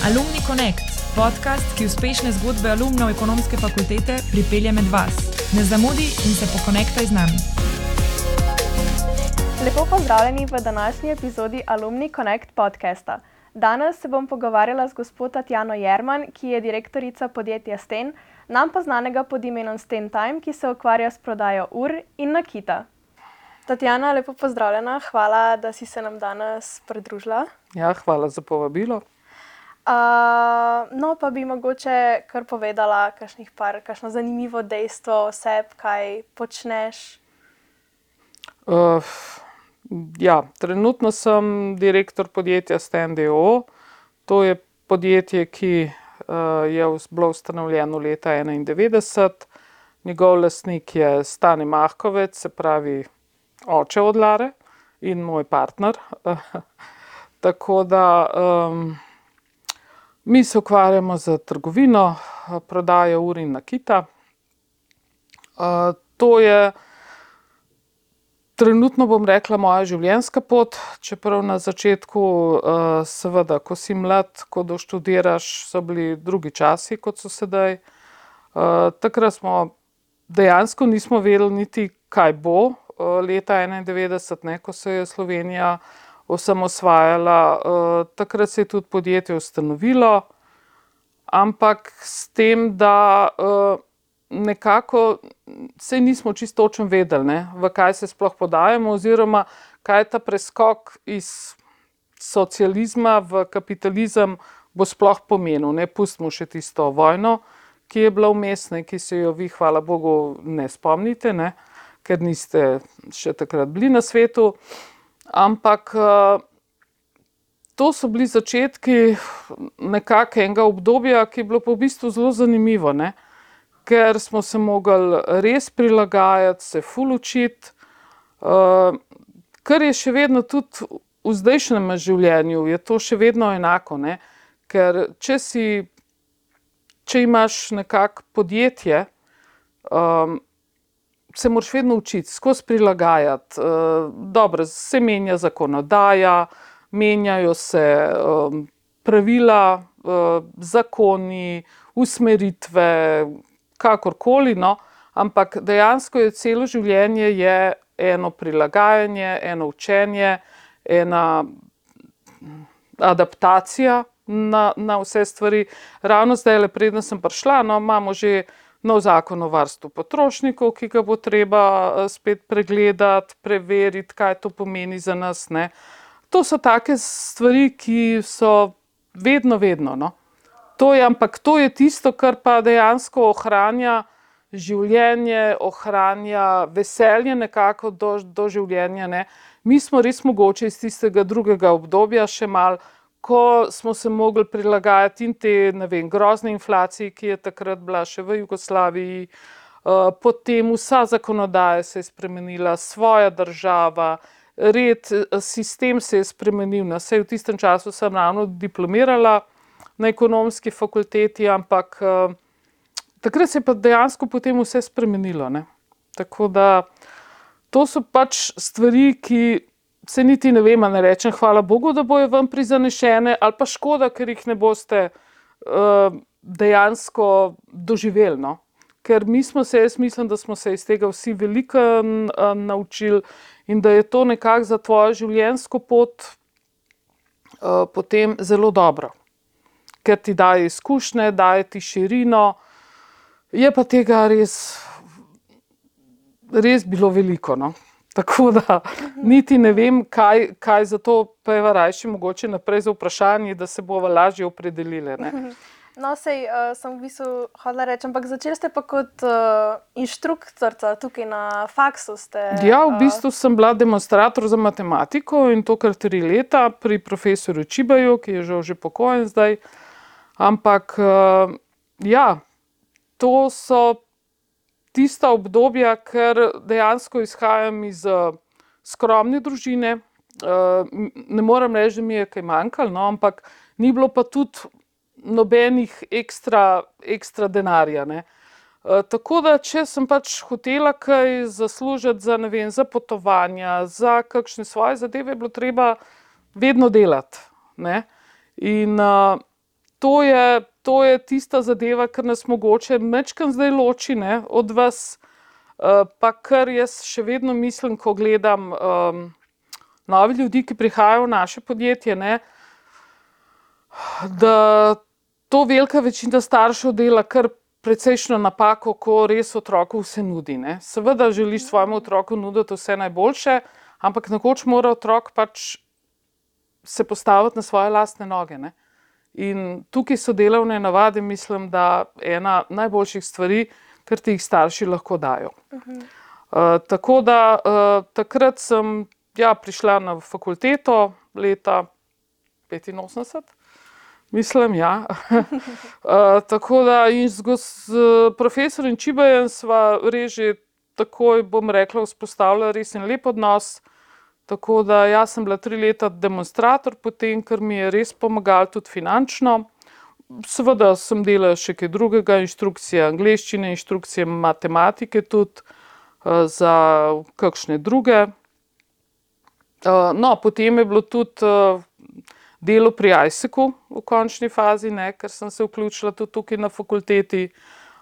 Alumni Connect, podcast, ki uspešne zgodbe alumnov ekonomske fakultete pripelje med vas. Ne zamudi in se pokonektaj z nami. Lepo pozdravljeni v današnji epizodi Alumni Connect podcasta. Danes se bom pogovarjala z gospod Tatjano Jerman, ki je direktorica podjetja Sten, nam pa znanega pod imenom Sten Time, ki se ukvarja s prodajo ur in nakita. Tatjana, lepo pozdravljena, hvala, da si se nam danes pridružila. Ja, hvala za povabilo. Uh, no, pa bi mogoče kar povedala, par, kakšno zanimivo dejstvo o sebi, kaj počneš. Uh, ja, trenutno sem direktor podjetja Stendio. To je podjetje, ki uh, je bilo ustanovljeno leta 1991. Njegov lastnik je Stani Mahkovec, se pravi oče od Lare in moj partner. Tako da. Mi se ukvarjamo z trgovino, prodajo ur in nakita. To je trenutno, bom rekla, moja življenjska pot, čeprav na začetku, seveda, ko si mlad, ko doštudiraš, so bili drugi časi, kot so sedaj. Takrat smo dejansko nismo vedeli niti, kaj bo leta enaindevetdeset, ne, ko se je Slovenija osamosvajala. Takrat se je tudi podjetje ustanovilo, ampak s tem, da nekako saj nismo čisto točno vedeli, ne, v kaj se sploh podajamo oziroma kaj ta preskok iz socializma v kapitalizem bo sploh pomenil, ne. Pustimo še tisto vojno, ki je bila vmes, ne, ki se jo vi, hvala bogu, ne spomnite, ne, ker niste še takrat bili na svetu. Ampak to so bili začetki nekako enega obdobja, ki je bilo pa v bistvu zelo zanimivo, ne. Ker smo se mogli res prilagajati, se ful učiti. Kar je še vedno tudi v zdajšnjem življenju, je to še vedno enako, ne. Ker če si, če imaš nekako podjetje, se moraš vedno učiti, skozi prilagajati. Dobro, se menja zakonodaja, menjajo se pravila, zakoni, usmeritve, kakorkoli, no, ampak dejansko je celo življenje je eno prilagajanje, eno učenje, ena adaptacija na, na vse stvari. Ravno zdajle, preden sem prišla, no, imamo že nov zakon o varstvu potrošnikov, ki ga bo treba spet pregledati, preveriti, kaj to pomeni za nas, ne. To so take stvari, ki so vedno, vedno, no. To je, ampak to je tisto, kar pa dejansko ohranja življenje, ohranja veselje nekako do, do življenja, ne. Mi smo res mogoče iz tistega drugega obdobja še malo, ko smo se mogli prilagajati in ne vem, grozni inflaciji, ki je takrat bila še v Jugoslaviji. potem vsa zakonodaja se je spremenila, svoja država, red, sistem se je spremenil, no, saj v tistem času sem ravno diplomirala na Ekonomski fakulteti, ampak takrat se je pa dejansko potem vse spremenilo, ne. Tako da to so pač stvari, ki saj niti ne vem, ne rečem hvala bogu, da bojo ven prizanešene, ali pa škoda, ker jih ne boste dejansko doživeli, no. Ker mi smo se, jaz mislim, da smo se iz tega vsi veliko naučili in da je to nekako za tvojo življenjsko pot potem zelo dobro. Ker ti daje izkušnje, daje ti širino. Je pa tega res, res bilo veliko, no. Tako da niti ne vem, kaj, kaj zato pojdiva rajši mogoče naprej z vprašanji, da se bova lažje opredelili, ne. No, saj sem v bistvu hotela reči, ampak začeli ste pa kot inštruktorica tukaj na faksu ste... Ja, v bistvu sem bila demonstrator za matematiko, in to kar tri leta, pri profesorju Čibaju, ki je žal že pokojen zdaj. Ampak ja, to so tista obdobja, ker dejansko izhajam iz skromne družine. ne morem reči, da mi je kaj manjkalo, no, ampak ni bilo pa tudi nobenih ekstra, ekstra denarja, ne. tako da če sem pač hotela kaj zaslužiti za, vem, za potovanja, za kakšne svoje zadeve, je bilo treba vedno delati, ne. In to je, to je tista zadeva, kar nas mogoče mečkam zdaj loči ne, od vas. Uh, pa kar jaz še vedno mislim, ko gledam um, nove ljudi, ki prihajajo v naše podjetje, ne, da to velika večina staršev dela kar precejšno napako, ko res otroku vse nudi. Ne. Seveda želiš svojemu otroku nuditi vse najboljše, ampak nekoč mora otrok pač se postaviti na svoje lastne noge. Ne. In tukaj so delovne navade, mislim, da ena najboljših stvari, kar ti jih starši lahko dajo. Uh -huh. uh, tako da uh, takrat sem ja, prišla na fakulteto leta 85. Mislim, ja. uh, tako da in z, z profesorjem Čibajem sva reži takoj, bom rekla, vzpostavila res en lep odnos. Tako da jaz sem bila tri leta demonstrator, potem, ker mi je res pomagal tudi finančno. Seveda sem delala še kaj drugega, inštrukcije angleščine, inštrukcije matematike tudi uh, za kakšne druge. Uh, no, potem je bilo tudi uh, delo pri ISEC-u v končni fazi, ne, ker sem se vključila tudi tukaj na fakulteti.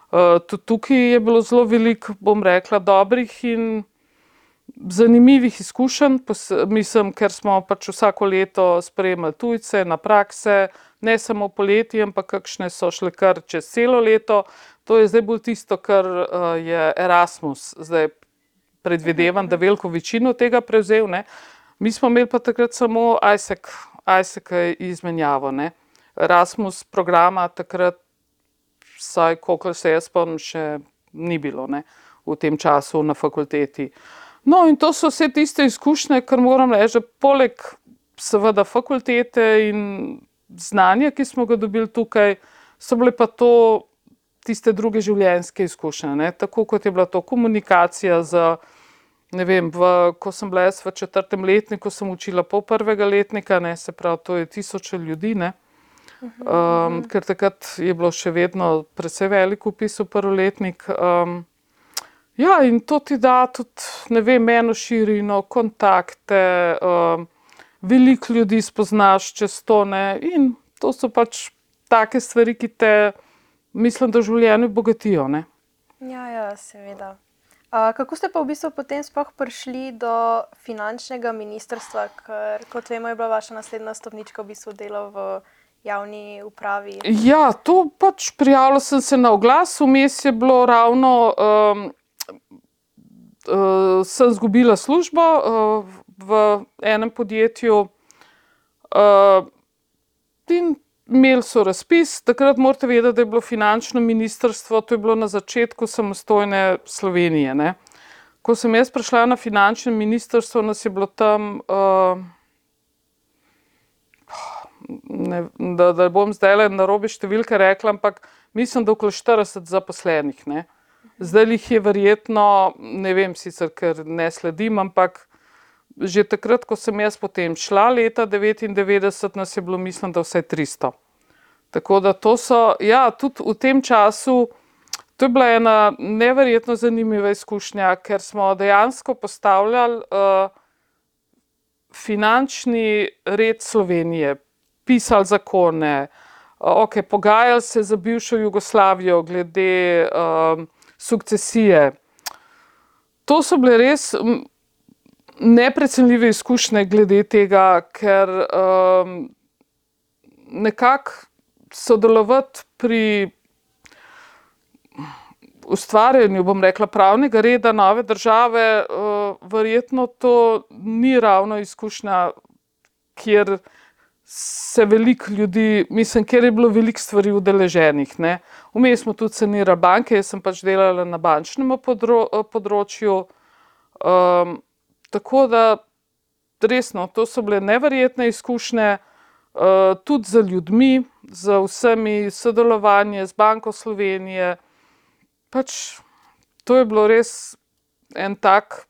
Uh, tudi tukaj je bilo zelo veliko, bom rekla, dobrih in zanimivih izkušenj, mislim, ker smo pač vsako leto sprejemali tujce na prakse, ne samo poleti, ampak kakšne so šle kar čez celo leto. To je zdaj bolj tisto, kar uh, je Erasmus, zdaj predvidevam, da veliko večino tega prevzel. Ne. Mi smo imeli pa takrat samo ISEC, ISEC izmenjavo. Ne. Erasmus programa takrat, vsaj koliko se jaz spomnim, še ni bilo ne, v tem času na fakulteti. No, in to so vse tiste izkušnje, kar moram reči, poleg seveda fakultete in znanja, ki smo ga dobili tukaj, so bile pa to tiste druge življenjske izkušnje. Ne. Tako kot je bila to komunikacija z ne vem, v, ko sem bila jaz v četrtem letniku, sem učila pol prvega letnika, ne, se pravi, to je tisoče ljudi, ne. Um, ker takrat je bilo še vedno precej velik upis v prvoletnik. Um, ja, in to ti da tudi, ne vem, eno širino, kontakte, um, veliko ljudi spoznaš čez to, ne, in to so pač take stvari, ki te, mislim, da v življenju bogatijo, ne. Ja, ja, seveda. Uh, kako ste pa v bistvu potem sploh prišli do finančnega ministrstva, ker kot vemo, je bila vaša naslednja stopnička v bistvu delo v javni upravi? Ja, to pač prijavila sem se na oglas, vmes je bilo ravno, um, uh, sem zgubila službo uh, v enem podjetju uh, in imeli so razpis, takrat morate vedeti, da je bilo finančno ministrstvo, to je bilo na začetku samostojne Slovenije. Ne. Ko sem jaz prišla na finančno ministrstvo, nas je bilo tam, uh, ne, da, da bom zdaj le na robe številke rekla, ampak mislim, da okoli 40 zaposlenih. Ne. Zdaj jih je verjetno, ne vem sicer, ker ne sledim, ampak že takrat, ko sem jaz potem šla, leta 99, nas je bilo, mislim, da vse 300. Tako da to so, ja, tudi v tem času, to je bila ena neverjetno zanimiva izkušnja, ker smo dejansko postavljali uh, finančni red Slovenije, pisali zakone, uh, okay, pogajali se za bivšo Jugoslavijo glede uh, sukcesije. To so bile res neprecenljive izkušnje glede tega, ker um, nekako sodelovati pri ustvarjanju, bom rekla, pravnega reda nove države, uh, verjetno to ni ravno izkušnja, kjer se veliko ljudi, mislim, kjer je bilo veliko stvari udeleženih. Vmes smo tudi sanirali banke, jaz sem pač delala na bančnem podro, področju. Um, Tako da, resno, to so bile neverjetne izkušnje, uh, tudi za ljudmi, z vsemi sodelovanje z Banko Slovenije. Pač to je bilo res en tak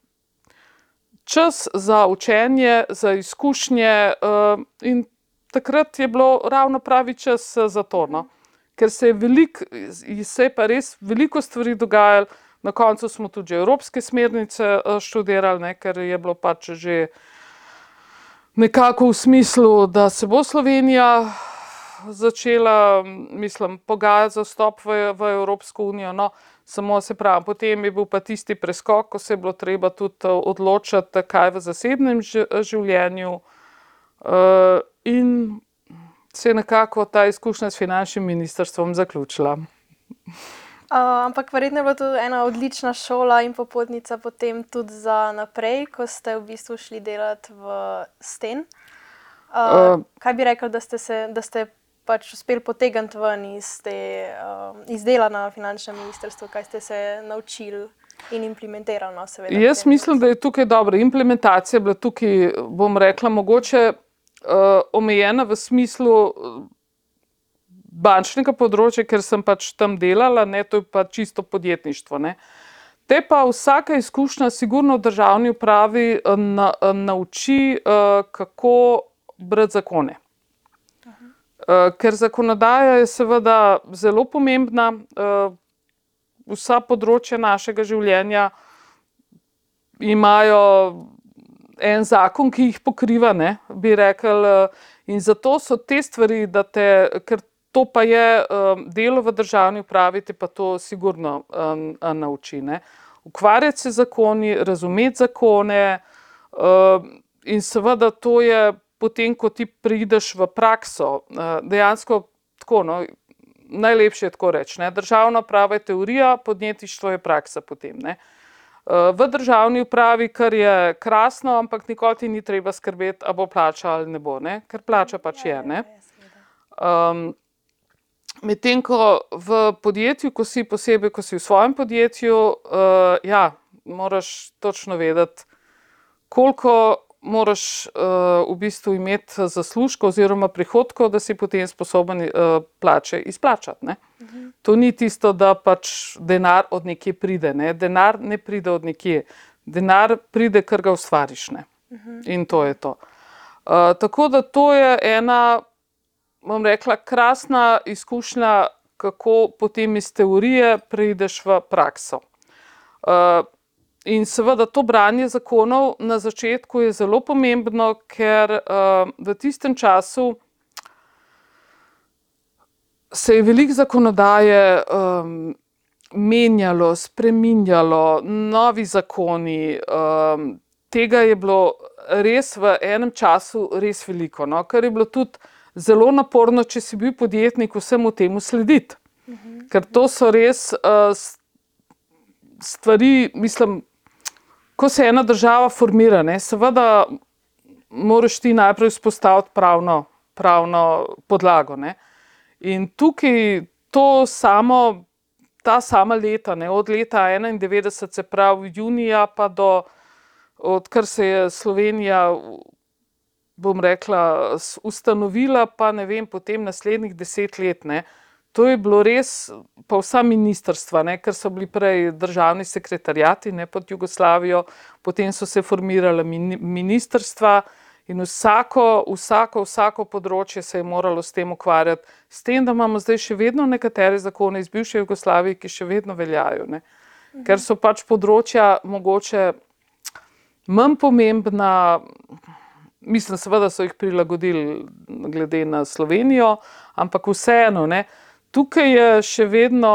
čas za učenje, za izkušnje, uh, in takrat je bilo ravno pravi čas za to. No? Ker se je, velik, se je pa res veliko stvari dogajalo. Na koncu smo tudi evropske smernice eh, študirali, ne, ker je bilo pač že nekako v smislu, da se bo Slovenija začela, mislim, pogajati za vstop v, v Evropsko unijo. No, samo se pravi, potem je bil pa tisti preskok, ko se je bilo treba tudi odločiti, kaj v zasebnem življenju. Uh, in se je nekako ta izkušnja s finančnim ministrstvom zaključila. Uh, ampak verjetno je bila to ena odlična šola in popotnica potem tudi za naprej, ko ste v bistvu šli delati v Sten. Uh, uh, kaj bi rekel, da ste, se, da ste pač uspeli potegniti ven iz, te, uh, iz dela na finančnem ministrstvu, kaj ste se naučili? In implementirali, no, seveda. Jaz mislim, da je tukaj dobra implementacija, bila tukaj, bom rekla, mogoče uh, omejena v smislu uh, bančnega področja, ker sem pač tam delala, ne, to je pa čisto podjetništvo. Ne. Te pa vsaka izkušnja, sigurno v državni upravi, uh, na, nauči, uh, kako brati zakone. Uh, ker zakonodaja je seveda zelo pomembna, uh, vsa področja našega življenja imajo en zakon, ki jih pokriva, ne, bi rekel. Eh, in zato so te stvari, da te, ker to pa je um, delo v državni upravi, te pa to sigurno um, nauči. Ne. Ukvarjati se z zakoni, razumeti zakone, um, in seveda to je potem, ko ti prideš v prakso, uh, dejansko tako. No, Najlepše je tako reči. Državna prava je teorija, podjetništvo je praksa potem. Ne. Uh, v državni upravi, kar je krasno, ampak nikoli ti ni treba skrbeti, ali bo plača ali ne bo, ne? ker plača pač je. Um, Medtem ko v podjetju, ko si posebej, ko si v svojem podjetju, uh, ja, moraš točno vedeti, koliko moraš uh, v bistvu imeti zaslužka oziroma prihodkov, da si potem sposoben uh, plače izplačati. -huh. To ni tisto, da pač denar od nekje pride. Ne? Denar ne pride od nekje, denar pride, ker ga ustvariš. Uh -huh. In to je to. Uh, tako da to je ena, bom rekla, krasna izkušnja, kako potem iz teorije preideš v prakso. Uh, In seveda to branje zakonov na začetku je zelo pomembno, ker uh, v tistem času se je veliko zakonodaje um, menjalo, spreminjalo, novi zakoni. Um, tega je bilo res v enem času res veliko, no? kar je bilo tudi zelo naporno, če si bil podjetnik, vsemu temu slediti. Mhm. Ker to so res uh, stvari, mislim ko se ena država formira, ne, seveda moraš ti najprej vzpostaviti pravno, pravno podlago. Ne. In tukaj to samo, ta sama leta, ne, od leta 91, se pravi junija, pa do odkar se je Slovenija, bom rekla, ustanovila, pa ne vem, potem naslednjih deset let. Ne, To je bilo res, pa vsa ministrstva, ne, ker so bili prej državni sekretarjati ne, pod Jugoslavijo, potem so se formirale ministrstva in vsako, vsako, vsako področje se je moralo s tem ukvarjati. S tem, da imamo zdaj še vedno nekatere zakone iz bivše Jugoslavije, ki še vedno veljajo. Ne, ker so pač področja mogoče manj pomembna. Mislim, seveda so jih prilagodili glede na Slovenijo, ampak vseeno. Ne, tukaj je še vedno,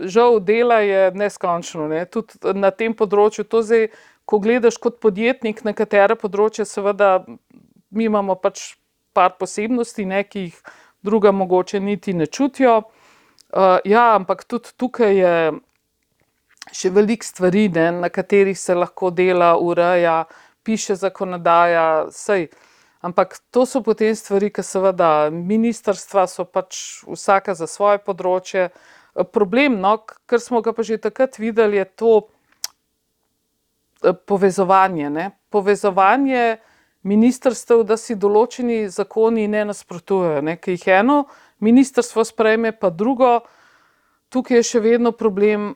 žal, dela je neskončno. Ne? Tudi na tem področju, to zdaj, ko gledaš kot podjetnik, na katera področja, seveda, mi imamo pač par posebnosti, ne, ki jih druga mogoče niti ne čutijo. Uh, ja, ampak tudi tukaj je še veliko stvari, ne, na katerih se lahko dela, ureja, piše zakonodaja. Sej, Ampak to so potem stvari, ki seveda ministrstva so pač vsaka za svoje področje. Problem, no, kar smo ga pa že takrat videli, je to eh, povezovanje. Ne? Povezovanje ministrstv, da si določeni zakoni ne nasprotujejo. Ne? Ker jih eno ministrstvo sprejme, pa drugo, tukaj je še vedno problem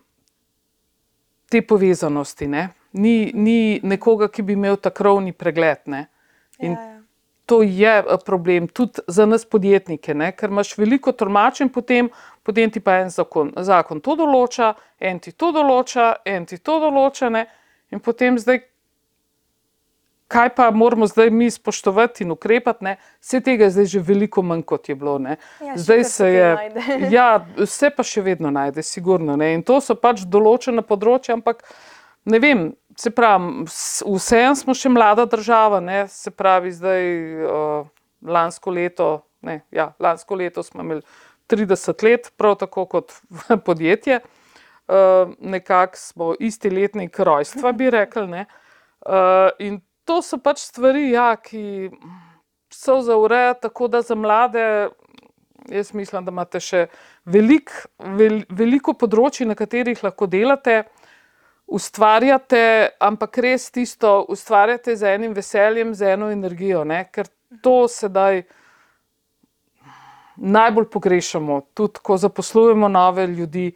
te povezanosti. Ne? Ni, ni nekoga, ki bi imel ta krovni pregled. Ne? In ja, ja to je eh, problem tudi za nas podjetnike, ne? ker imaš veliko tolmačen, potem, potem ti pa en zakon, zakon to določa, en ti to določa, en ti to določa, ne? In potem zdaj, kaj pa moramo zdaj mi spoštovati in ukrepati, ne? vse tega je zdaj že veliko manj, kot je bilo. Ne? Ja, zdaj se je. Ja, vse pa še vedno najde, sigurno. Ne? In to so pač določene področja, ampak ne vem. Se pravi, vseeno smo še mlada država, ne? se pravi, zdaj uh, lansko leto, ne, ja, lansko leto smo imeli 30 let, prav tako kot podjetje. Uh, nekako smo isti letnik rojstva, bi rekli. ne. Uh, in to so pač stvari, ja, ki so za urejati, tako da za mlade, jaz mislim, da imate še velik, vel, veliko področji, na katerih lahko delate, ustvarjate, ampak res tisto ustvarjate z enim veseljem, z eno energijo, ne? ker to sedaj najbolj pogrešamo, tudi ko zaposlujemo nove ljudi.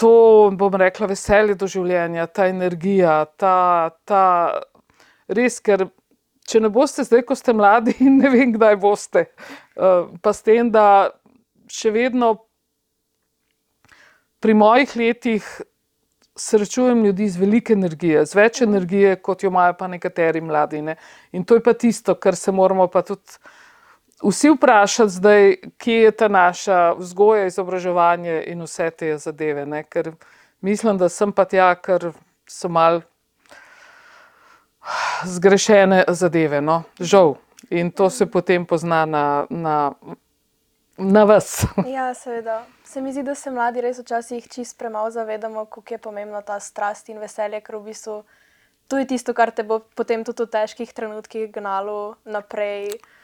To bom rekla, veselje do življenja, ta energija, ta, ta res, ker če ne boste zdaj, ko ste mladi, ne vem, kdaj boste. Uh, pa s tem, da še vedno pri mojih letih srečujem ljudi z veliko energije, z več energije, kot jo imajo pa nekateri mladi. Ne? In to je pa tisto, kar se moramo pa tudi vsi vprašati, zdaj, kje je ta naša vzgoja, izobraževanje in vse te zadeve. Ne? Ker mislim, da sem pa tja, ker so mal zgrešene zadeve, no? žal. In to se potem pozna na, na, na vas. Ja, seveda. Se mi zdi, da se mladi res včasih čist premalo zavedamo, kako je pomembna ta strast in veselje, ker v bistvu to je tisto, kar te bo potem tudi v težkih trenutkih gnalo naprej. Uh,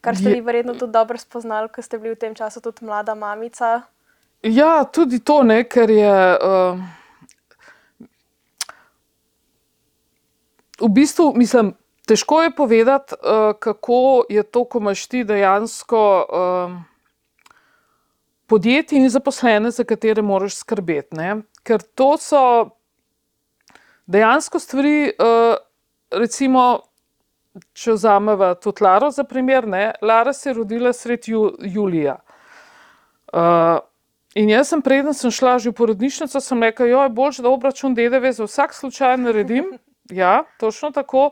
kar ste vi verjetno tudi dobro spoznali, ko ste bili v tem času tudi mlada mamica. Ja, tudi to, ne, ker je. Uh, v bistvu, mislim, težko je povedati, uh, kako je to, ko imaš ti dejansko uh, podjetje in zaposlene, za katere moraš skrbeti. Ne? Ker to so dejansko stvari, uh, recimo, če vzamemo tudi Laro za primer, ne? Lara se je rodila sredi ju, julija. Uh, in jaz sem, preden sem šla že v porodnišnico, sem rekla, jo je bolj, da obračun DDV za vsak slučaj naredim. Ja, točno tako,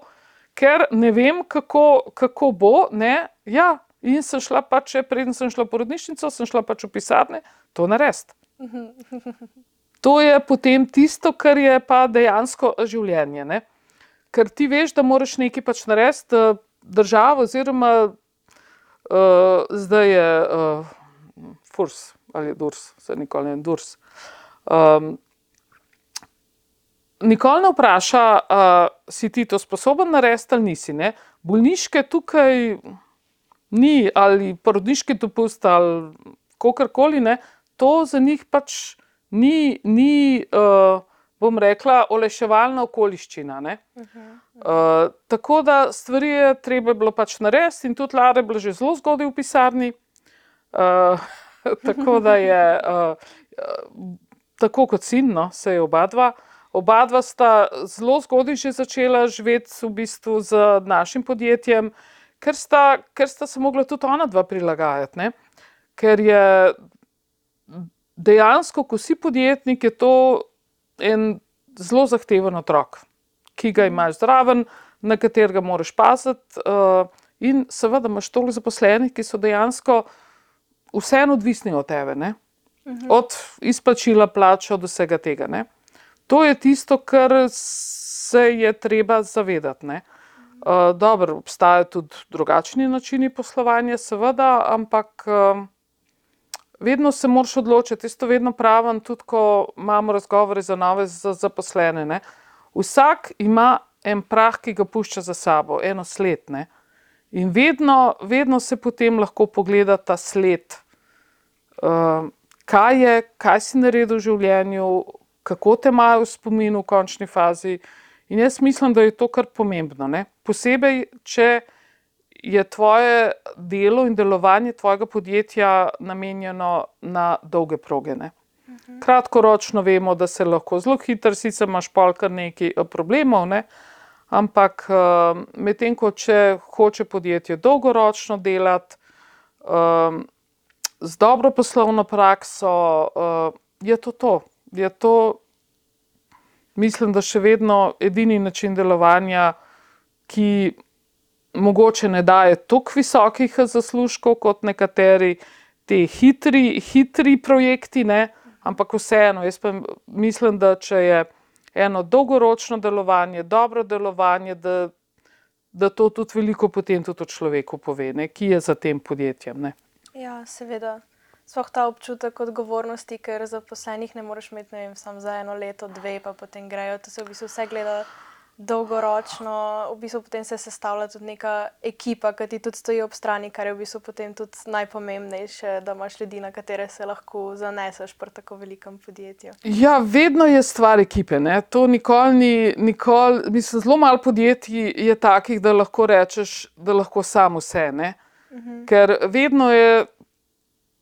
ker ne vem, kako, kako bo. Ne? Ja, in sem šla pač, še preden sem šla v porodnišnico, sem šla pač v pisarne, to narediti. To je potem tisto, kar je pa dejansko življenje. Ne? Ker ti veš, da moraš nekaj pač narediti, eh, država, oziroma uh, zdaj je uh, Furs ali Durs, se nikoli ne Durs. Um, nikoli ne vpraša, uh, si ti to sposoben narediti ali nisi. Ne? Bolniške tukaj ni, ali porodniški dopust, ali kakorkoli, ne, to za njih pač ni, ni uh, bom rekla, oleševalna okoliščina. Ne. Uh, tako da stvari je treba bilo pač narediti, in tudi Lara je bila že zelo zgodaj v pisarni. Uh, tako da je, uh, tako kot sin, no, se je oba dva. Oba dva sta zelo zgodaj že začela živeti v bistvu z našim podjetjem, ker sta, ker sta se mogla tudi ona dva prilagajati. Ne? Ker je dejansko, ko si podjetnik, je to en zelo zahteven otrok, ki ga imaš zraven, na katerega moraš paziti. Uh, in seveda imaš toliko zaposlenih, ki so dejansko vseeno odvisni od tebe, ne? od izplačila plača, od vsega tega. Ne? To je tisto, kar se je treba zavedati. Ne? Uh, dobro, obstajajo tudi drugačni načini poslovanja, seveda, ampak uh, vedno se moraš odločiti. Jaz to vedno pravim, tudi ko imamo razgovore za nove za zaposlene. Ne? Vsak ima en prah, ki ga pušča za sabo, eno sled. Ne? In vedno, vedno se potem lahko pogleda ta sled, uh, kaj je, kaj si naredil v življenju, kako te imajo v spominu v končni fazi. In jaz mislim, da je to kar pomembno. Ne? Posebej, če je tvoje delo in delovanje tvojega podjetja namenjeno na dolge proge. Ne? Kratkoročno vemo, da se lahko zelo hitro, sicer imaš pol kar nekaj eh, problemov, ne? ampak uh, medtem ko če hoče podjetje dolgoročno delati, um, z dobro poslovno prakso, uh, je to to. Je to mislim, da še vedno edini način delovanja, ki mogoče ne daje tako visokih zaslužkov kot nekateri ti hitri, hitri projekti, ne? ampak vseeno, jaz pa mislim, da če je eno dolgoročno delovanje, dobro delovanje, da, da to tudi veliko potem tudi o človeku pove, ne? ki je za tem podjetjem. Ne? Ja, seveda. Sploh ta občutek odgovornosti, ker zaposlenih ne moreš imeti ne vem, samo za eno leto, dve, pa potem grejo. To se v bistvu vse gleda dolgoročno, v bistvu potem se sestavlja tudi neka ekipa, ki ti tudi stoji ob strani, kar je v bistvu potem tudi najpomembnejše, da imaš ljudi, na katere se lahko zaneseš pri tako velikem podjetju. Ja, vedno je stvar ekipe. Ne? To nikoli ni, nikoli, mislim, zelo malo podjetij je takih, da lahko rečeš, da lahko samo vse. Uh -huh. Ker vedno je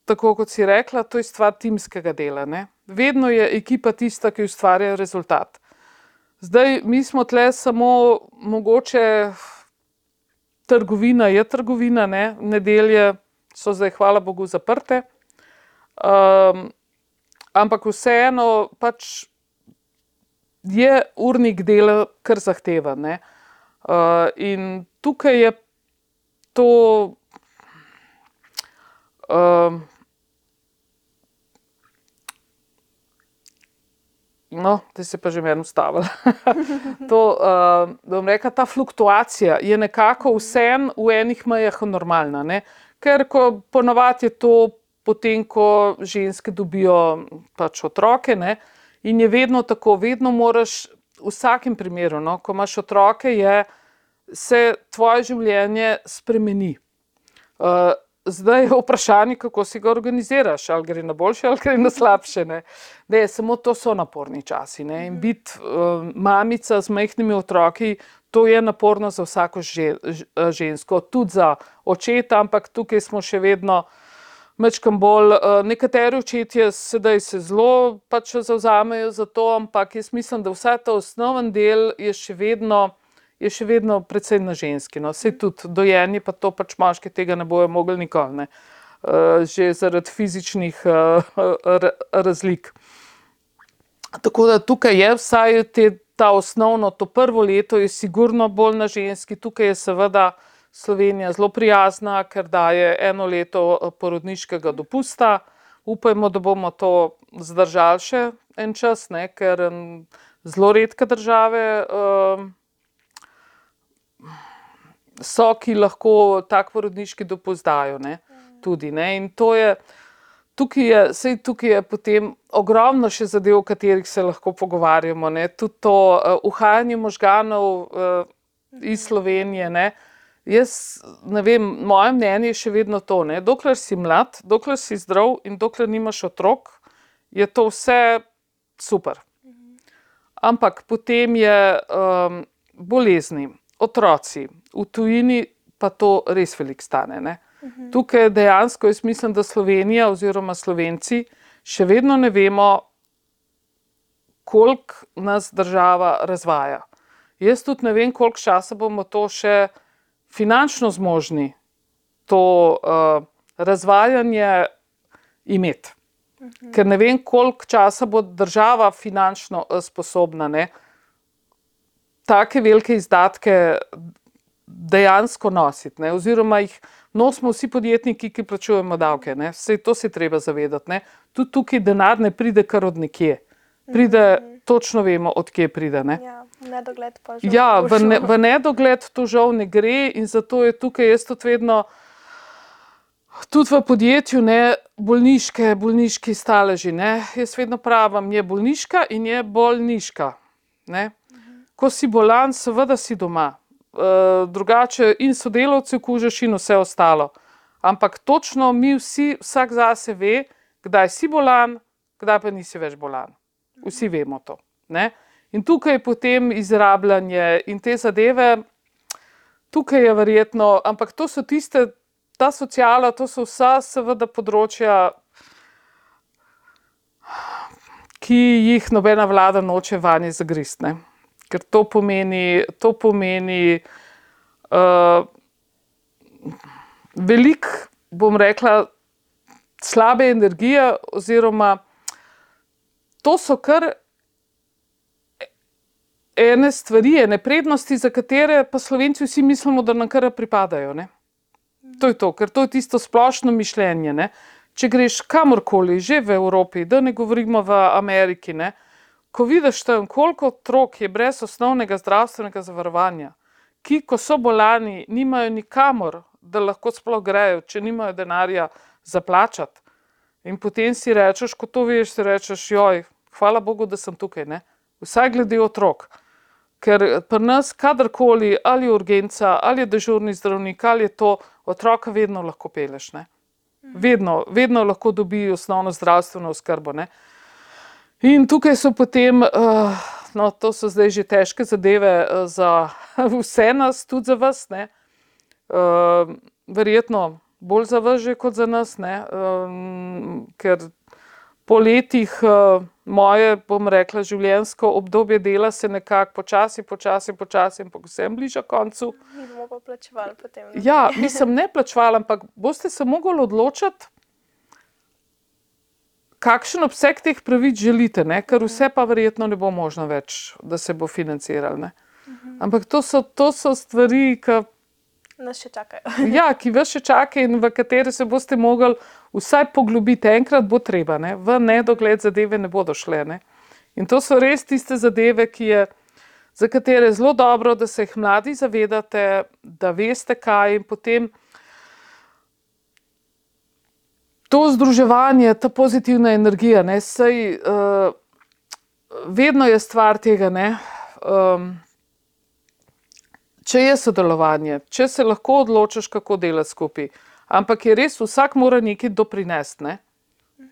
tako kot si rekla, to je stvar timskega dela. Ne? Vedno je ekipa tista, ki ustvarja rezultat. Zdaj, mi smo tle samo mogoče trgovina, je trgovina, ne? nedelje so zdaj, hvala Bogu, zaprte. Um, ampak vseeno pač je urnik dela kar zahteven. Uh, in tukaj je to. Um, No, ti si pa že meni ustavil. to, uh, bom rekel, ta fluktuacija je nekako vsem v enih mejah normalna. Ne? Ker ponovadi je to potem, ko ženske dobijo pač otroke ne? in je vedno tako, vedno moraš v vsakem primeru, no? ko imaš otroke, je, se tvoje življenje spremeni. Uh, zdaj je vprašanje, kako si ga organiziraš, ali gre na boljše ali gre na slabše. Ne? Ne, samo to so naporni časi. Ne? In biti uh, mamica z majhnimi otroki, to je naporno za vsako že, žensko, tudi za očeta, ampak tukaj smo še vedno. Mečkam bolj, uh, nekateri očetje sedaj se zelo pač zauzamejo za to, ampak jaz mislim, da vsa ta osnoven del je še vedno je še vedno precej na ženski. No. Vse tudi dojenje, pa to pač moški tega ne bojo mogli nikoli, ne. Uh, že zaradi fizičnih uh, razlik. Tako da tukaj je vsaj te, ta osnovno, to prvo leto je sigurno bolj na ženski, tukaj je seveda Slovenija zelo prijazna, ker daje eno leto porodniškega dopusta. Upajmo, da bomo to zdržali še en čas, ne, ker zelo redke države. So, ki lahko tak porodniški dopust dajo. Ne? Tudi, ne? In to je, tukaj je, sej tukaj je potem ogromno še zadev, o katerih se lahko pogovarjamo. Ne? Tudi to uh, uhajanje možganov uh, iz Slovenije. Ne? Jaz ne vem, moje mnenje je še vedno to. Ne? Dokler si mlad, dokler si zdrav in dokler nimaš otrok, je to vse super. Ampak potem je um, bolezni, otroci, v tujini pa to res veliko stane. Ne? Uhum. Tukaj dejansko jaz mislim, da Slovenija oziroma Slovenci še vedno ne vemo, koliko nas država razvaja. Jaz tudi ne vem, koliko časa bomo to še finančno zmožni, to uh, razvajanje imeti. Uhum. Ker ne vem, koliko časa bo država finančno uh, sposobna. Ne? Take velike izdatke dejansko nositi, ne? oziroma jih nosimo vsi podjetniki, ki plačujemo davke. Vse to se treba zavedati. Tudi tukaj denar ne pride kar od nekje. Pride, mm -hmm. točno vemo, odkje pride. Ne? Ja, nedogled pa že. Ja, v, ne, v nedogled to žal ne gre in zato je tukaj jaz tudi vedno. Tudi v podjetju ne bolniške, bolniški staleži. Ne? Jaz vedno pravim, je bolniška in je bolniška. Ne? Ko si bolan, seveda si doma. Eh, drugače in sodelavci kužiš in vse ostalo. Ampak točno mi vsi, vsak zase ve, kdaj si bolan, kdaj pa nisi več bolan. Vsi vemo to. Ne? In tukaj je potem izrabljanje in te zadeve, tukaj je verjetno, ampak to so tiste, ta sociala, to so vsa, seveda, področja, ki jih nobena vlada noče vanje zagristne ker to pomeni, to pomeni uh, veliko, bom rekla, slabe energije, oziroma to so kar ene stvari, ene prednosti, za katere pa slovenci vsi mislimo, da nam kar pripadajo. Ne? To je to, ker to je tisto splošno mišljenje. Ne? Če greš kamorkoli, že v Evropi, da ne govorimo v Ameriki, ne? Ko vidiš tam, koliko otrok je brez osnovnega zdravstvenega zavarovanja, ki, ko so bolani, nimajo nikamor, da lahko sploh grejo, če nimajo denarja za plačati. In potem si rečeš, ko to veš, si rečeš, joj, hvala Bogu, da sem tukaj. Ne? Vsaj glede otrok. Ker pri nas, kadarkoli, ali je urgenca, ali je dežurni zdravnik, ali je to, otroka vedno lahko peleš. Ne? Vedno, vedno lahko dobi osnovno zdravstveno oskrbo. Ne? In tukaj so potem, uh, no, to so zdaj že težke zadeve uh, za vse nas, tudi za vas. Uh, verjetno bolj za vas, kot za nas, um, ker po letih. Moje, bom rekla, življenjsko obdobje dela se nekako počasi, počasi, počasi, in vsem bliža koncu. Mi bomo pa plačevali potem. Ne? Ja, nisem ne plačevala, ampak boste se mogli odločiti, kakšen obseg teh pravic želite, ne? ker vse pa verjetno ne bo možno več, da se bo financiralo. Ampak to so, to so stvari, ki nas še čakajo. ja, ki vas še čakajo in v katere se boste mogli vsaj poglobiti. Enkrat bo treba, ne? v nedogled zadeve ne bodo šle. Ne? In to so res tiste zadeve, je, za katere je zelo dobro, da se jih mladi zavedate, da veste, kaj in potem. To združevanje, ta pozitivna energija, ne, sej, uh, vedno je stvar tega, ne, um, če je sodelovanje, če se lahko odločiš, kako delati skupaj. Ampak je res, vsak mora nekaj doprinesti. Ne?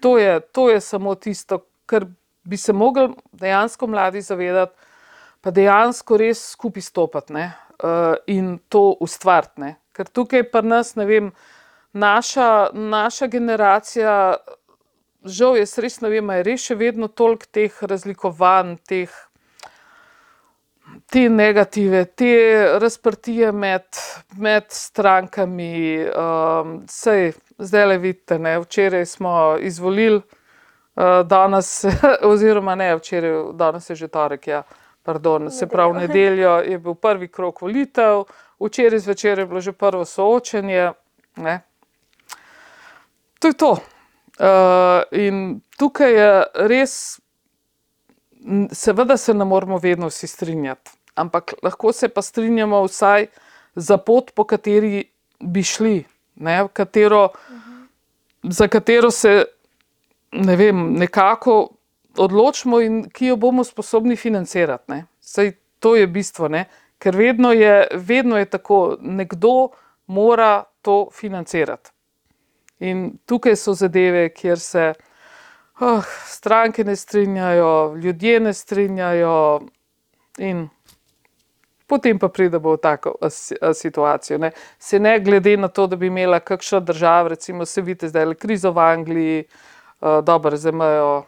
To, je, to je samo tisto, kar bi se lahko dejansko mladi zavedati, pa dejansko res skupaj stopiti uh, in to ustvariti. Ker tukaj pa nas, ne vem, naša, naša generacija, žal, jaz res ne vem, je res še vedno toliko teh razlikovanj, teh te negative, te razprtije med, med strankami. Um, sej, zdaj le vidite, ne, včeraj smo izvolili, uh, danes, oziroma ne, včeraj, danes je že torek. Ja. Pardon, se pravi, v nedeljo je bil prvi krok volitev, včeraj zvečer je bilo že prvo soočenje. Ne. To je to. Uh, in tukaj je res Seveda se ne moramo vedno vsi strinjati, ampak lahko se pa strinjamo vsaj za pot, po kateri bi šli, ne, katero, za katero se ne vem, nekako odločimo in ki jo bomo sposobni financirati. Sej to je bistvo, ne, ker vedno je, vedno je tako, nekdo mora to financirati. In tukaj so zadeve, kjer se oh, stranke ne strinjajo, ljudje ne strinjajo, in potem pa pridemo v tako situacijo. Ne. Se ne glede na to, da bi imela kakšna država, recimo, se vidite, zdaj le krizo v Angliji, uh, dobro, imajo.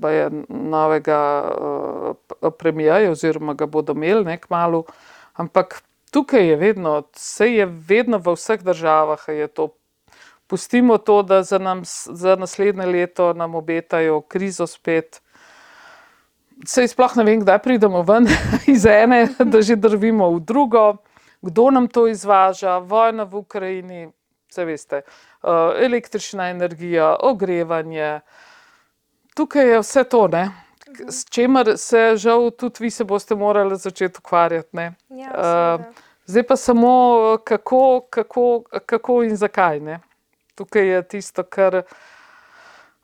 Pa je novega uh, premijeja, oziroma ga bodo imeli nek malu. Ampak tukaj je vedno, vse je vedno v vseh državah, je to pustimo to, da za, nam, za naslednje leto nam obetajo krizo spet. Sej sploh ne vem, kdaj pridemo ven iz ene, da že drvimo v drugo, kdo nam to izvaža, vojna v Ukrajini, vse veste, uh, električna energija, ogrevanje. Tukaj je vse to, ne? s čimer se žal tudi vi se boste morali začeti ukvarjati. Ja, uh, zdaj pa samo kako, kako, kako in zakaj. Ne? Tukaj je tisto, kar.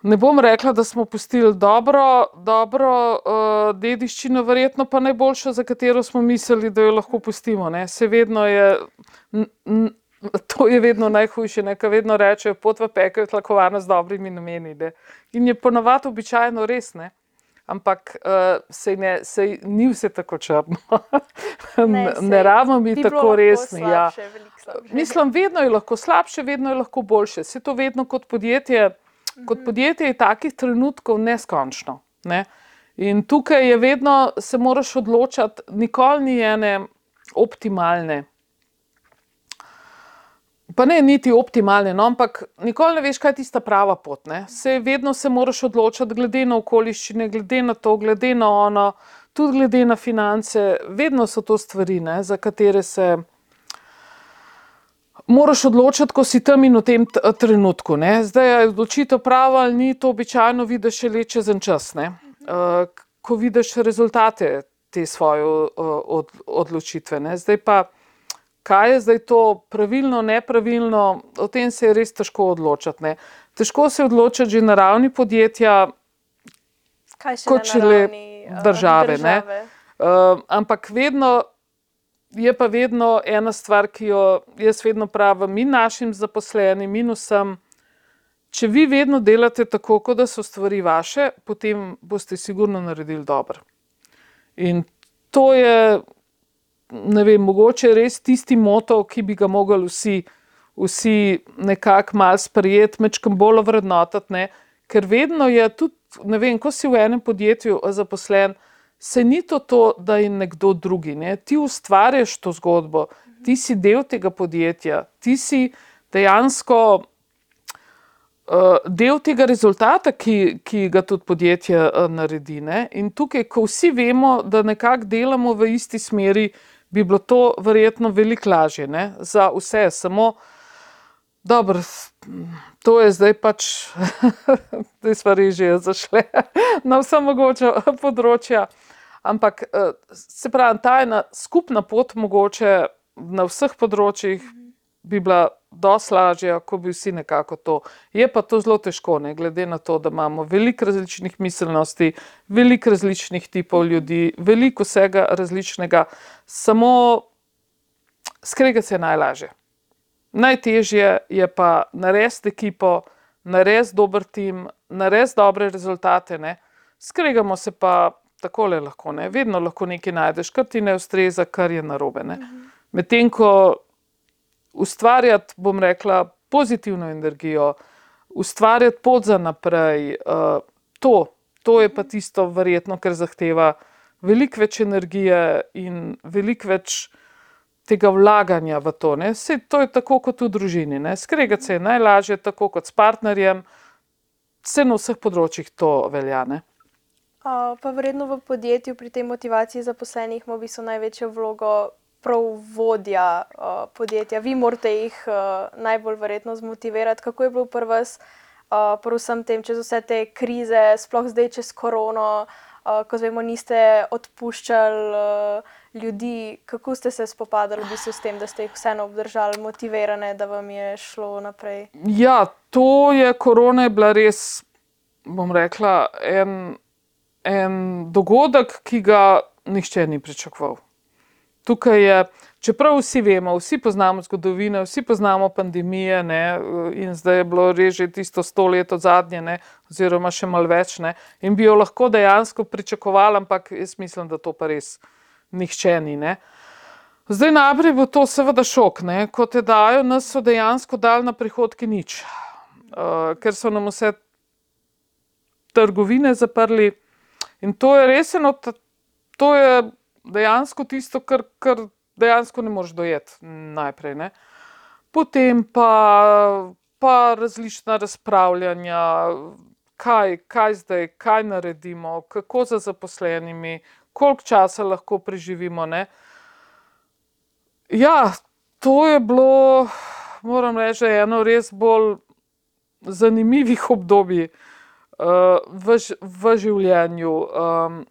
Ne bom rekla, da smo pustili dobro, dobro uh, dediščino, verjetno pa najboljšo, za katero smo mislili, da jo lahko pustimo. Se vedno je, to je vedno najhujše, nekaj vedno rečejo, pot v pekel je tlakovana z dobrimi nameni. Ne? In je ponovadi običajno res, ne? Ampak uh, sej ne, sej ni vse tako črno. ne, ne rabimo biti tako resni. Ja. Mislim, vedno je lahko slabše, vedno je lahko boljše. Se to vedno kot podjetje, kot mhm. podjetje je takih trenutkov neskončno. Ne? In tukaj je vedno, se moraš odločati, nikoli ni ene optimalne. Pa ne niti optimalne, no, ampak nikoli ne veš, kaj je tista prava pot. Ne? Se vedno se moraš odločiti, glede na okoliščine, glede na to, glede na ono. tudi glede na finance, vedno so to stvari, ne, za katere se moraš odločiti, ko si tam in v tem trenutku. Ne. Zdaj je odločitev prava ali ni, to običajno vidiš le čez en čas. Ne. Uh, ko vidiš rezultate te svoje od, odločitve. Ne. Zdaj pa, kaj je zdaj to pravilno, nepravilno, o tem se je res težko odločiti. Ne. Težko se odločiti že na ravni podjetja, kot še le države. države. Uh, ampak vedno je pa vedno ena stvar, ki jo jaz vedno pravim in našim zaposlenim, in vsem. Če vi vedno delate tako, kot da so stvari vaše, potem boste sigurno naredili dobro. In to je, ne vem, mogoče res tisti moto, ki bi ga mogli vsi, vsi nekako mal sprejeti, mečkam bolj vrednotati, ker vedno je tudi, ne vem, ko si v enem podjetju zaposlen se ni to, to da je nekdo drugi. Ne? Ti ustvarjaš to zgodbo, ti si del tega podjetja, ti si dejansko uh, del tega rezultata, ki, ki ga tudi podjetje uh, naredi. Ne? In tukaj, ko vsi vemo, da nekako delamo v isti smeri, bi bilo to verjetno veliko lažje ne? za vse. Samo, dobro, to je zdaj pač, da stvari že zašle na vse mogoče področja. Ampak eh, se pravi, ta ena skupna pot, mogoče na vseh področjih, bi bila dosti lažja, ko bi vsi nekako to. Je pa to zelo težko, ne? glede na to, da imamo veliko različnih miselnosti, veliko različnih tipov ljudi, veliko vsega različnega. Samo skregati se je najlažje. Najtežje je pa narediti ekipo, narediti dober tim, narediti dobre rezultate. Ne? Skregamo se pa tako le lahko, ne? vedno lahko nekaj najdeš, kar ti ne ustreza, kar je narobe. Medtem ko ustvarjati, bom rekla, pozitivno energijo, ustvarjati pot za naprej, uh, to, to je pa tisto, verjetno, kar zahteva veliko več energije in veliko več. Tega vlaganja v to. Vse to je tako kot v družini. Skregati se je najlažje, tako kot s partnerjem, vse na vseh področjih to velja. Ne? pa vredno v podjetju pri tej motivaciji zaposlenih ima v bistvu največjo vlogo prav vodja uh, podjetja. Vi morate jih uh, najbolj verjetno zmotivirati. Kako je bilo pri vas, uh, pri vsem tem, čez vse te krize, sploh zdaj čez korono, uh, ko zvemo, niste odpuščali uh, ljudi, kako ste se spopadali v bistvu s tem, da ste jih vseeno obdržali motivirane, da vam je šlo naprej? Ja, to je korona je bila res, bom rekla, en en dogodek, ki ga nihče ni pričakoval. Tukaj je, čeprav vsi vemo, vsi poznamo zgodovino, vsi poznamo pandemije, ne, in zdaj je bilo res že tisto sto let od zadnje, ne, oziroma še malo več, ne, in bi jo lahko dejansko pričakovali, ampak jaz mislim, da to pa res nihče ni. Ne. Zdaj najprej bo to seveda šok, ne, ko te dajo, nas so dejansko dali na prihodke nič, uh, ker so nam vse trgovine zaprli. In to je res eno, to je dejansko tisto, kar, kar dejansko ne moreš dojeti najprej. Ne? Potem pa, pa različna razpravljanja, kaj, kaj zdaj, kaj naredimo, kako za zaposlenimi, koliko časa lahko preživimo. Ne? Ja, to je bilo, moram reči, eno res bolj zanimivih obdobij uh, v, v življenju. Um,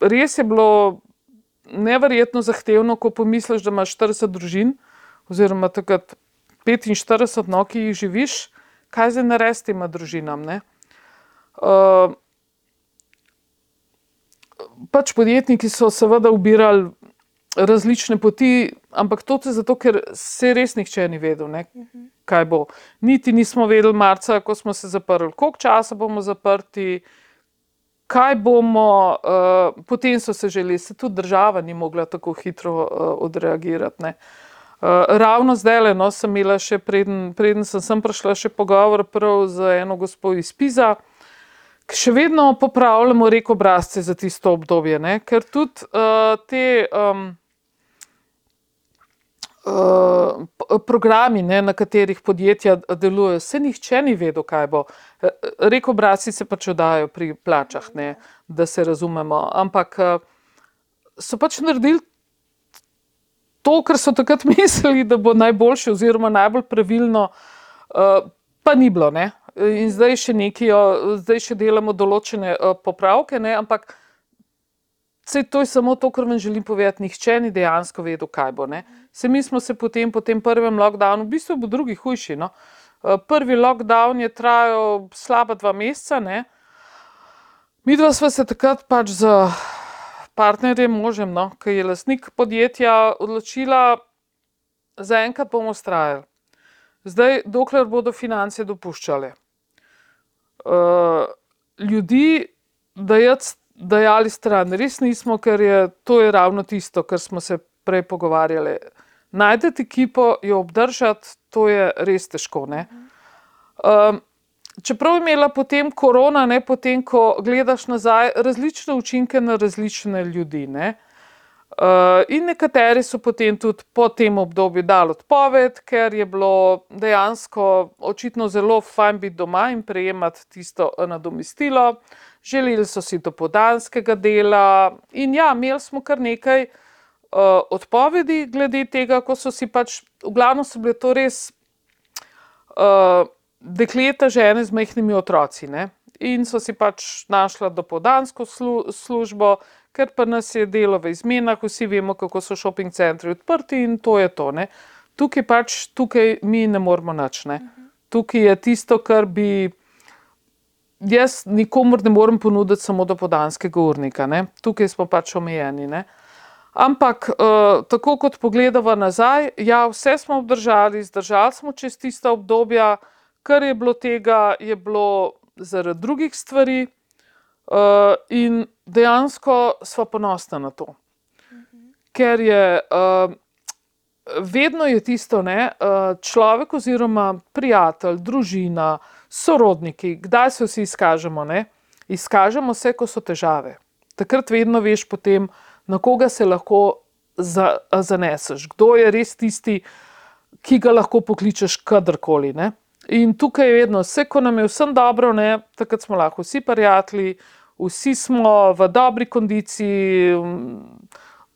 res je bilo neverjetno zahtevno, ko pomisliš, da imaš 40 družin, oziroma takrat 45, no, ki jih živiš, kaj zdaj narediti s tem družinam. Uh, pač podjetniki so seveda ubirali različne poti, ampak to je zato, ker se res nihče ni vedel, ne, kaj bo. Niti nismo vedeli, marca, ko smo se zaprli, koliko časa bomo zaprti, kaj bomo. Uh, potem so se želeli, se tudi država ni mogla tako hitro uh, odreagirati. Ne. Uh, ravno zdaj, le, no, sem imela še preden, preden sem, sem prišla, še pogovor z eno gospod iz Piza, ki še vedno popravljamo reko obrazce za tisto obdobje. Ne? Ker tudi uh, te um, uh, programi, ne, na katerih podjetja delujejo, se nihče ni vedel, kaj bo. Reko, brasi se pač oddajo pri plačah, ne, da se razumemo. Ampak so pač naredili to, kar so takrat mislili, da bo najboljše, oziroma najbolj pravilno, pa ni bilo. Ne. In zdaj še nekaj, zdaj še delamo določene popravke, ne, ampak. Sej to je samo to, kar vam želim povedati. Nihče ni dejansko vedel, kaj bo. Se mi smo se potem, po tem prvem lockdownu, v bistvu bo drugi hujši. No? Eh, prvi lockdown je trajal slaba dva meseca. Ne? Mi dva smo se takrat pač z partnerjem, možem, no? ki je lasnik podjetja, odločila, za enkrat bomo ustrajali. Zdaj, dokler bodo finance dopuščale. Uh, ljudi, da jaz dajali stran. Res nismo, ker je to je ravno tisto, kar smo se prej pogovarjali. Najdete ekipo, jo obdržati, to je res težko. Um, čeprav je imela potem korona, ne potem, ko gledaš nazaj, različne učinke na različne ljudi. Ne? Uh, in nekateri so potem tudi po tem obdobju dali odpoved, ker je bilo dejansko očitno zelo fajn biti doma in prejemati tisto nadomestilo. Uh, želeli so si do podanskega dela, in ja, imeli smo kar nekaj uh, odpovedi glede tega, ko so si pač, v glavnem so bile to res uh, dekleta, žene z majhnimi otroci. Ne? In so si pač našla do podansko slu službo, ker pa nas je delo v izmenah, vsi vemo, kako so šoping centri odprti in to je to. Ne? Tukaj pač, tukaj mi ne moramo nič. Tukaj je tisto, kar bi jaz nikomor ne morem ponuditi samo do podanskega urnika, ne? tukaj smo pač omejeni. Ne? Ampak, uh, tako kot pogledamo nazaj, ja, vse smo obdržali, zdržali smo čez tista obdobja, kar je bilo tega, je bilo zaradi drugih stvari, uh, in dejansko smo ponosni na to. Ker je uh, vedno je tisto, ne, uh, človek oziroma prijatelj, družina, uh, sorodniki, kdaj se vsi izkažemo? Ne? Izkažemo se, ko so težave. Takrat vedno veš, potem, na koga se lahko za, zaneseš, kdo je res tisti, ki ga lahko pokličeš kadarkoli. Ne? In tukaj je vedno, vse, ko nam je vsem dobro, ne? takrat smo lahko vsi prijatelji, vsi smo v dobri kondiciji, v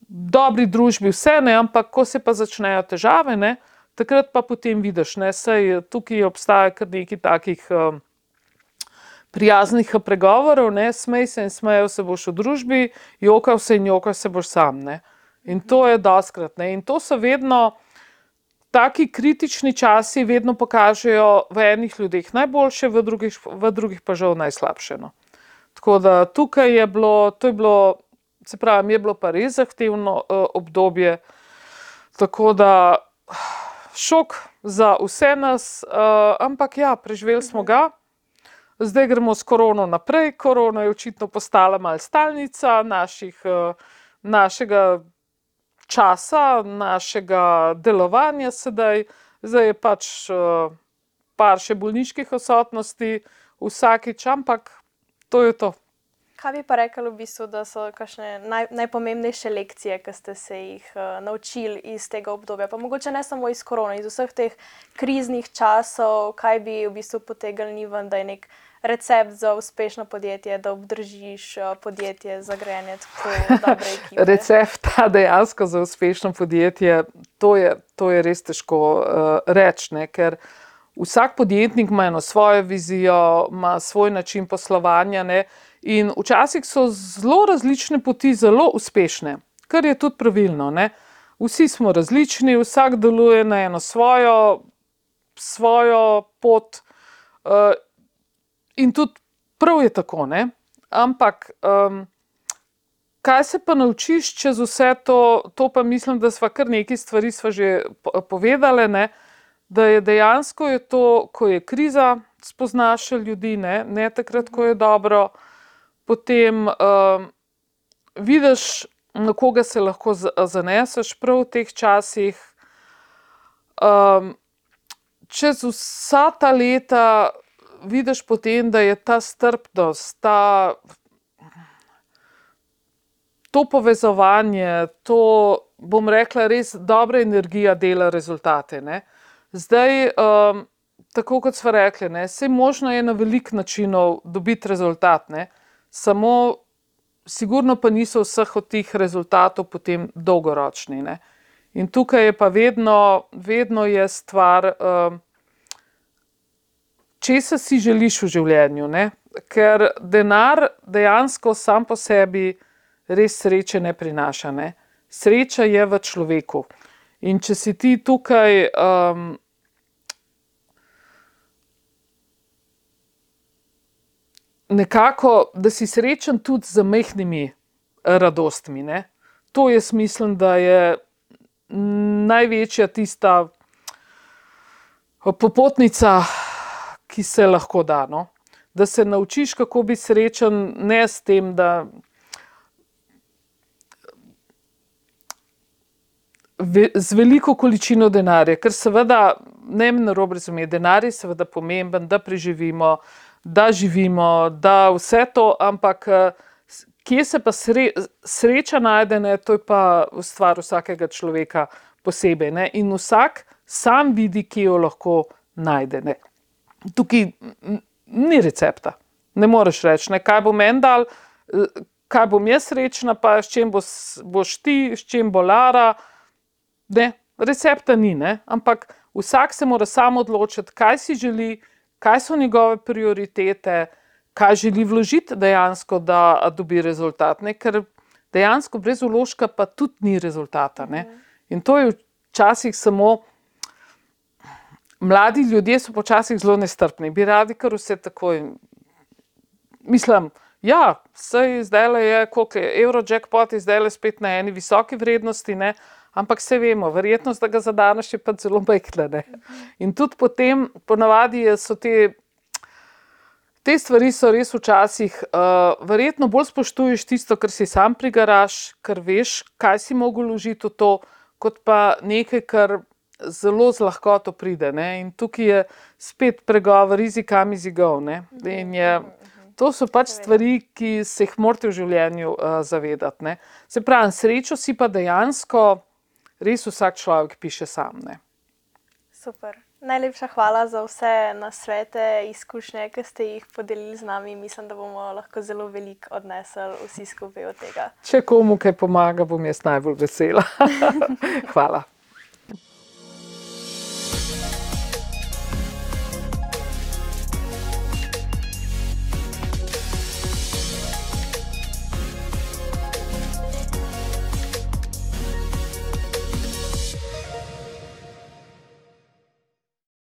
dobri družbi, vse ne, ampak ko se pa začnejo težave, ne? takrat pa potem vidiš, da se tukaj obstaja kar nekaj takih um, prijaznih pregovorov, ne smej se in smejo se boš v družbi, jokal se in jokal se boš sam. Ne? In to je doskrat. Ne? In to so vedno. Taki kritični časi vedno pokažejo v enih ljudeh najboljše, v drugih, v drugih pa žal najslabše. No. Tako da tukaj je bilo, to je bilo, se pravi, je bilo pa res zahtevno uh, obdobje. Tako da šok za vse nas, uh, ampak ja, preživeli smo ga. Zdaj gremo s korono naprej. Korona je očitno postala malce stalnica naših, uh, našega časa, našega delovanja sedaj. Zdaj je pač uh, par še bolniških odsotnosti, vsakič, ampak to je to. Kaj bi pa rekli, v bistvu, da so naj, najpomembnejše lekcije, ki ste se jih uh, naučili iz tega obdobja? Pa mogoče ne samo iz korona, iz vseh teh kriznih časov, kaj bi v bistvu potegnili ven, da je nek recept za uspešno podjetje, da obdržiš uh, podjetje za grejanje tako dobre ekipe. Recept dejansko za uspešno podjetje, to je, to je res težko uh, reči, ker. Vsak podjetnik ima eno svojo vizijo, ima svoj način poslovanja. Ne? In včasih so zelo različne poti, zelo uspešne, kar je tudi pravilno. Ne? Vsi smo različni, vsak deluje na eno svojo, svojo pot, uh, in tudi prav je tako. Ne? Ampak, um, kaj se pa naučiš čez vse to, to pa mislim, da smo kar nekaj stvari že povedali, ne? Da je dejansko je to, ko je kriza, spoznaš ljudi, ne, ne takrat, ko je dobro potem uh, vidiš, na koga se lahko zaneseš prav v teh časih. Um, čez vsa ta leta vidiš potem, da je ta strpnost, ta, to povezovanje, to bom rekla, res dobra energija dela rezultate. Ne. Zdaj, um, tako kot smo rekli, vse možno je na velik način dobiti rezultat, ne. samo sigurno pa niso vseh od teh rezultatov potem dolgoročni. Ne. In tukaj je pa vedno, vedno je stvar, um, česa si želiš v življenju. Ne. Ker denar dejansko sam po sebi res sreče ne prinaša. Ne. Sreča je v človeku. In če si ti tukaj. Um, Nekako, da si srečen tudi z majhnimi radostmi. Ne? To je smisel, da je največja tista popotnica, ki se lahko da. No? Da se naučiš, kako biti srečen, ne s tem, da z veliko količino denarja, ker seveda, ne me narobe razumeti, denar je seveda pomemben, da preživimo, da živimo, da vse to, ampak kje se pa sre, sreča najde, ne, to je pa stvar vsakega človeka posebej. Ne, in vsak sam vidi, kje jo lahko najde. Ne. Tukaj ni recepta. Ne moreš reči, ne, kaj bo meni dal, kaj bom jaz srečna, pa s čim boš, boš ti, s čim bo Lara. Ne, recepta ni, ne? ampak vsak se mora samo odločiti, kaj si želi, kaj so njegove prioritete, kaj želi vložiti dejansko, da dobi rezultat. Ne? Ker dejansko brez uložka pa tudi ni rezultata. Ne? In to je včasih samo. Mladi ljudje so počasih zelo nestrpni, bi radi kar vse takoj. Mislim, ja, zdaj je, koliko je Eurojackpot, zdaj je spet na eni visoki vrednosti, ne? Ampak vse vemo, verjetnost, da ga zadaneš, je pa zelo majhna. In tudi potem, ponavadi so te, te stvari so res včasih, uh, verjetno bolj spoštuješ tisto, kar si sam prigaraš, ker veš, kaj si mogel vložiti v to, kot pa nekaj, kar zelo z lahkoto pride. Ne? In tukaj je spet pregovor, rizikam izigov. To so pač stvari, ki se jih morate v življenju uh, zavedati. Ne? Se pravi, srečo si pa dejansko res vsak človek piše sam. Ne. Super. Najlepša hvala za vse nasvete, izkušnje, ki ste jih podelili z nami. Mislim, da bomo lahko zelo veliko odnesli vsi skupaj od tega. Če komu kaj pomaga, bom jaz najbolj vesela. hvala.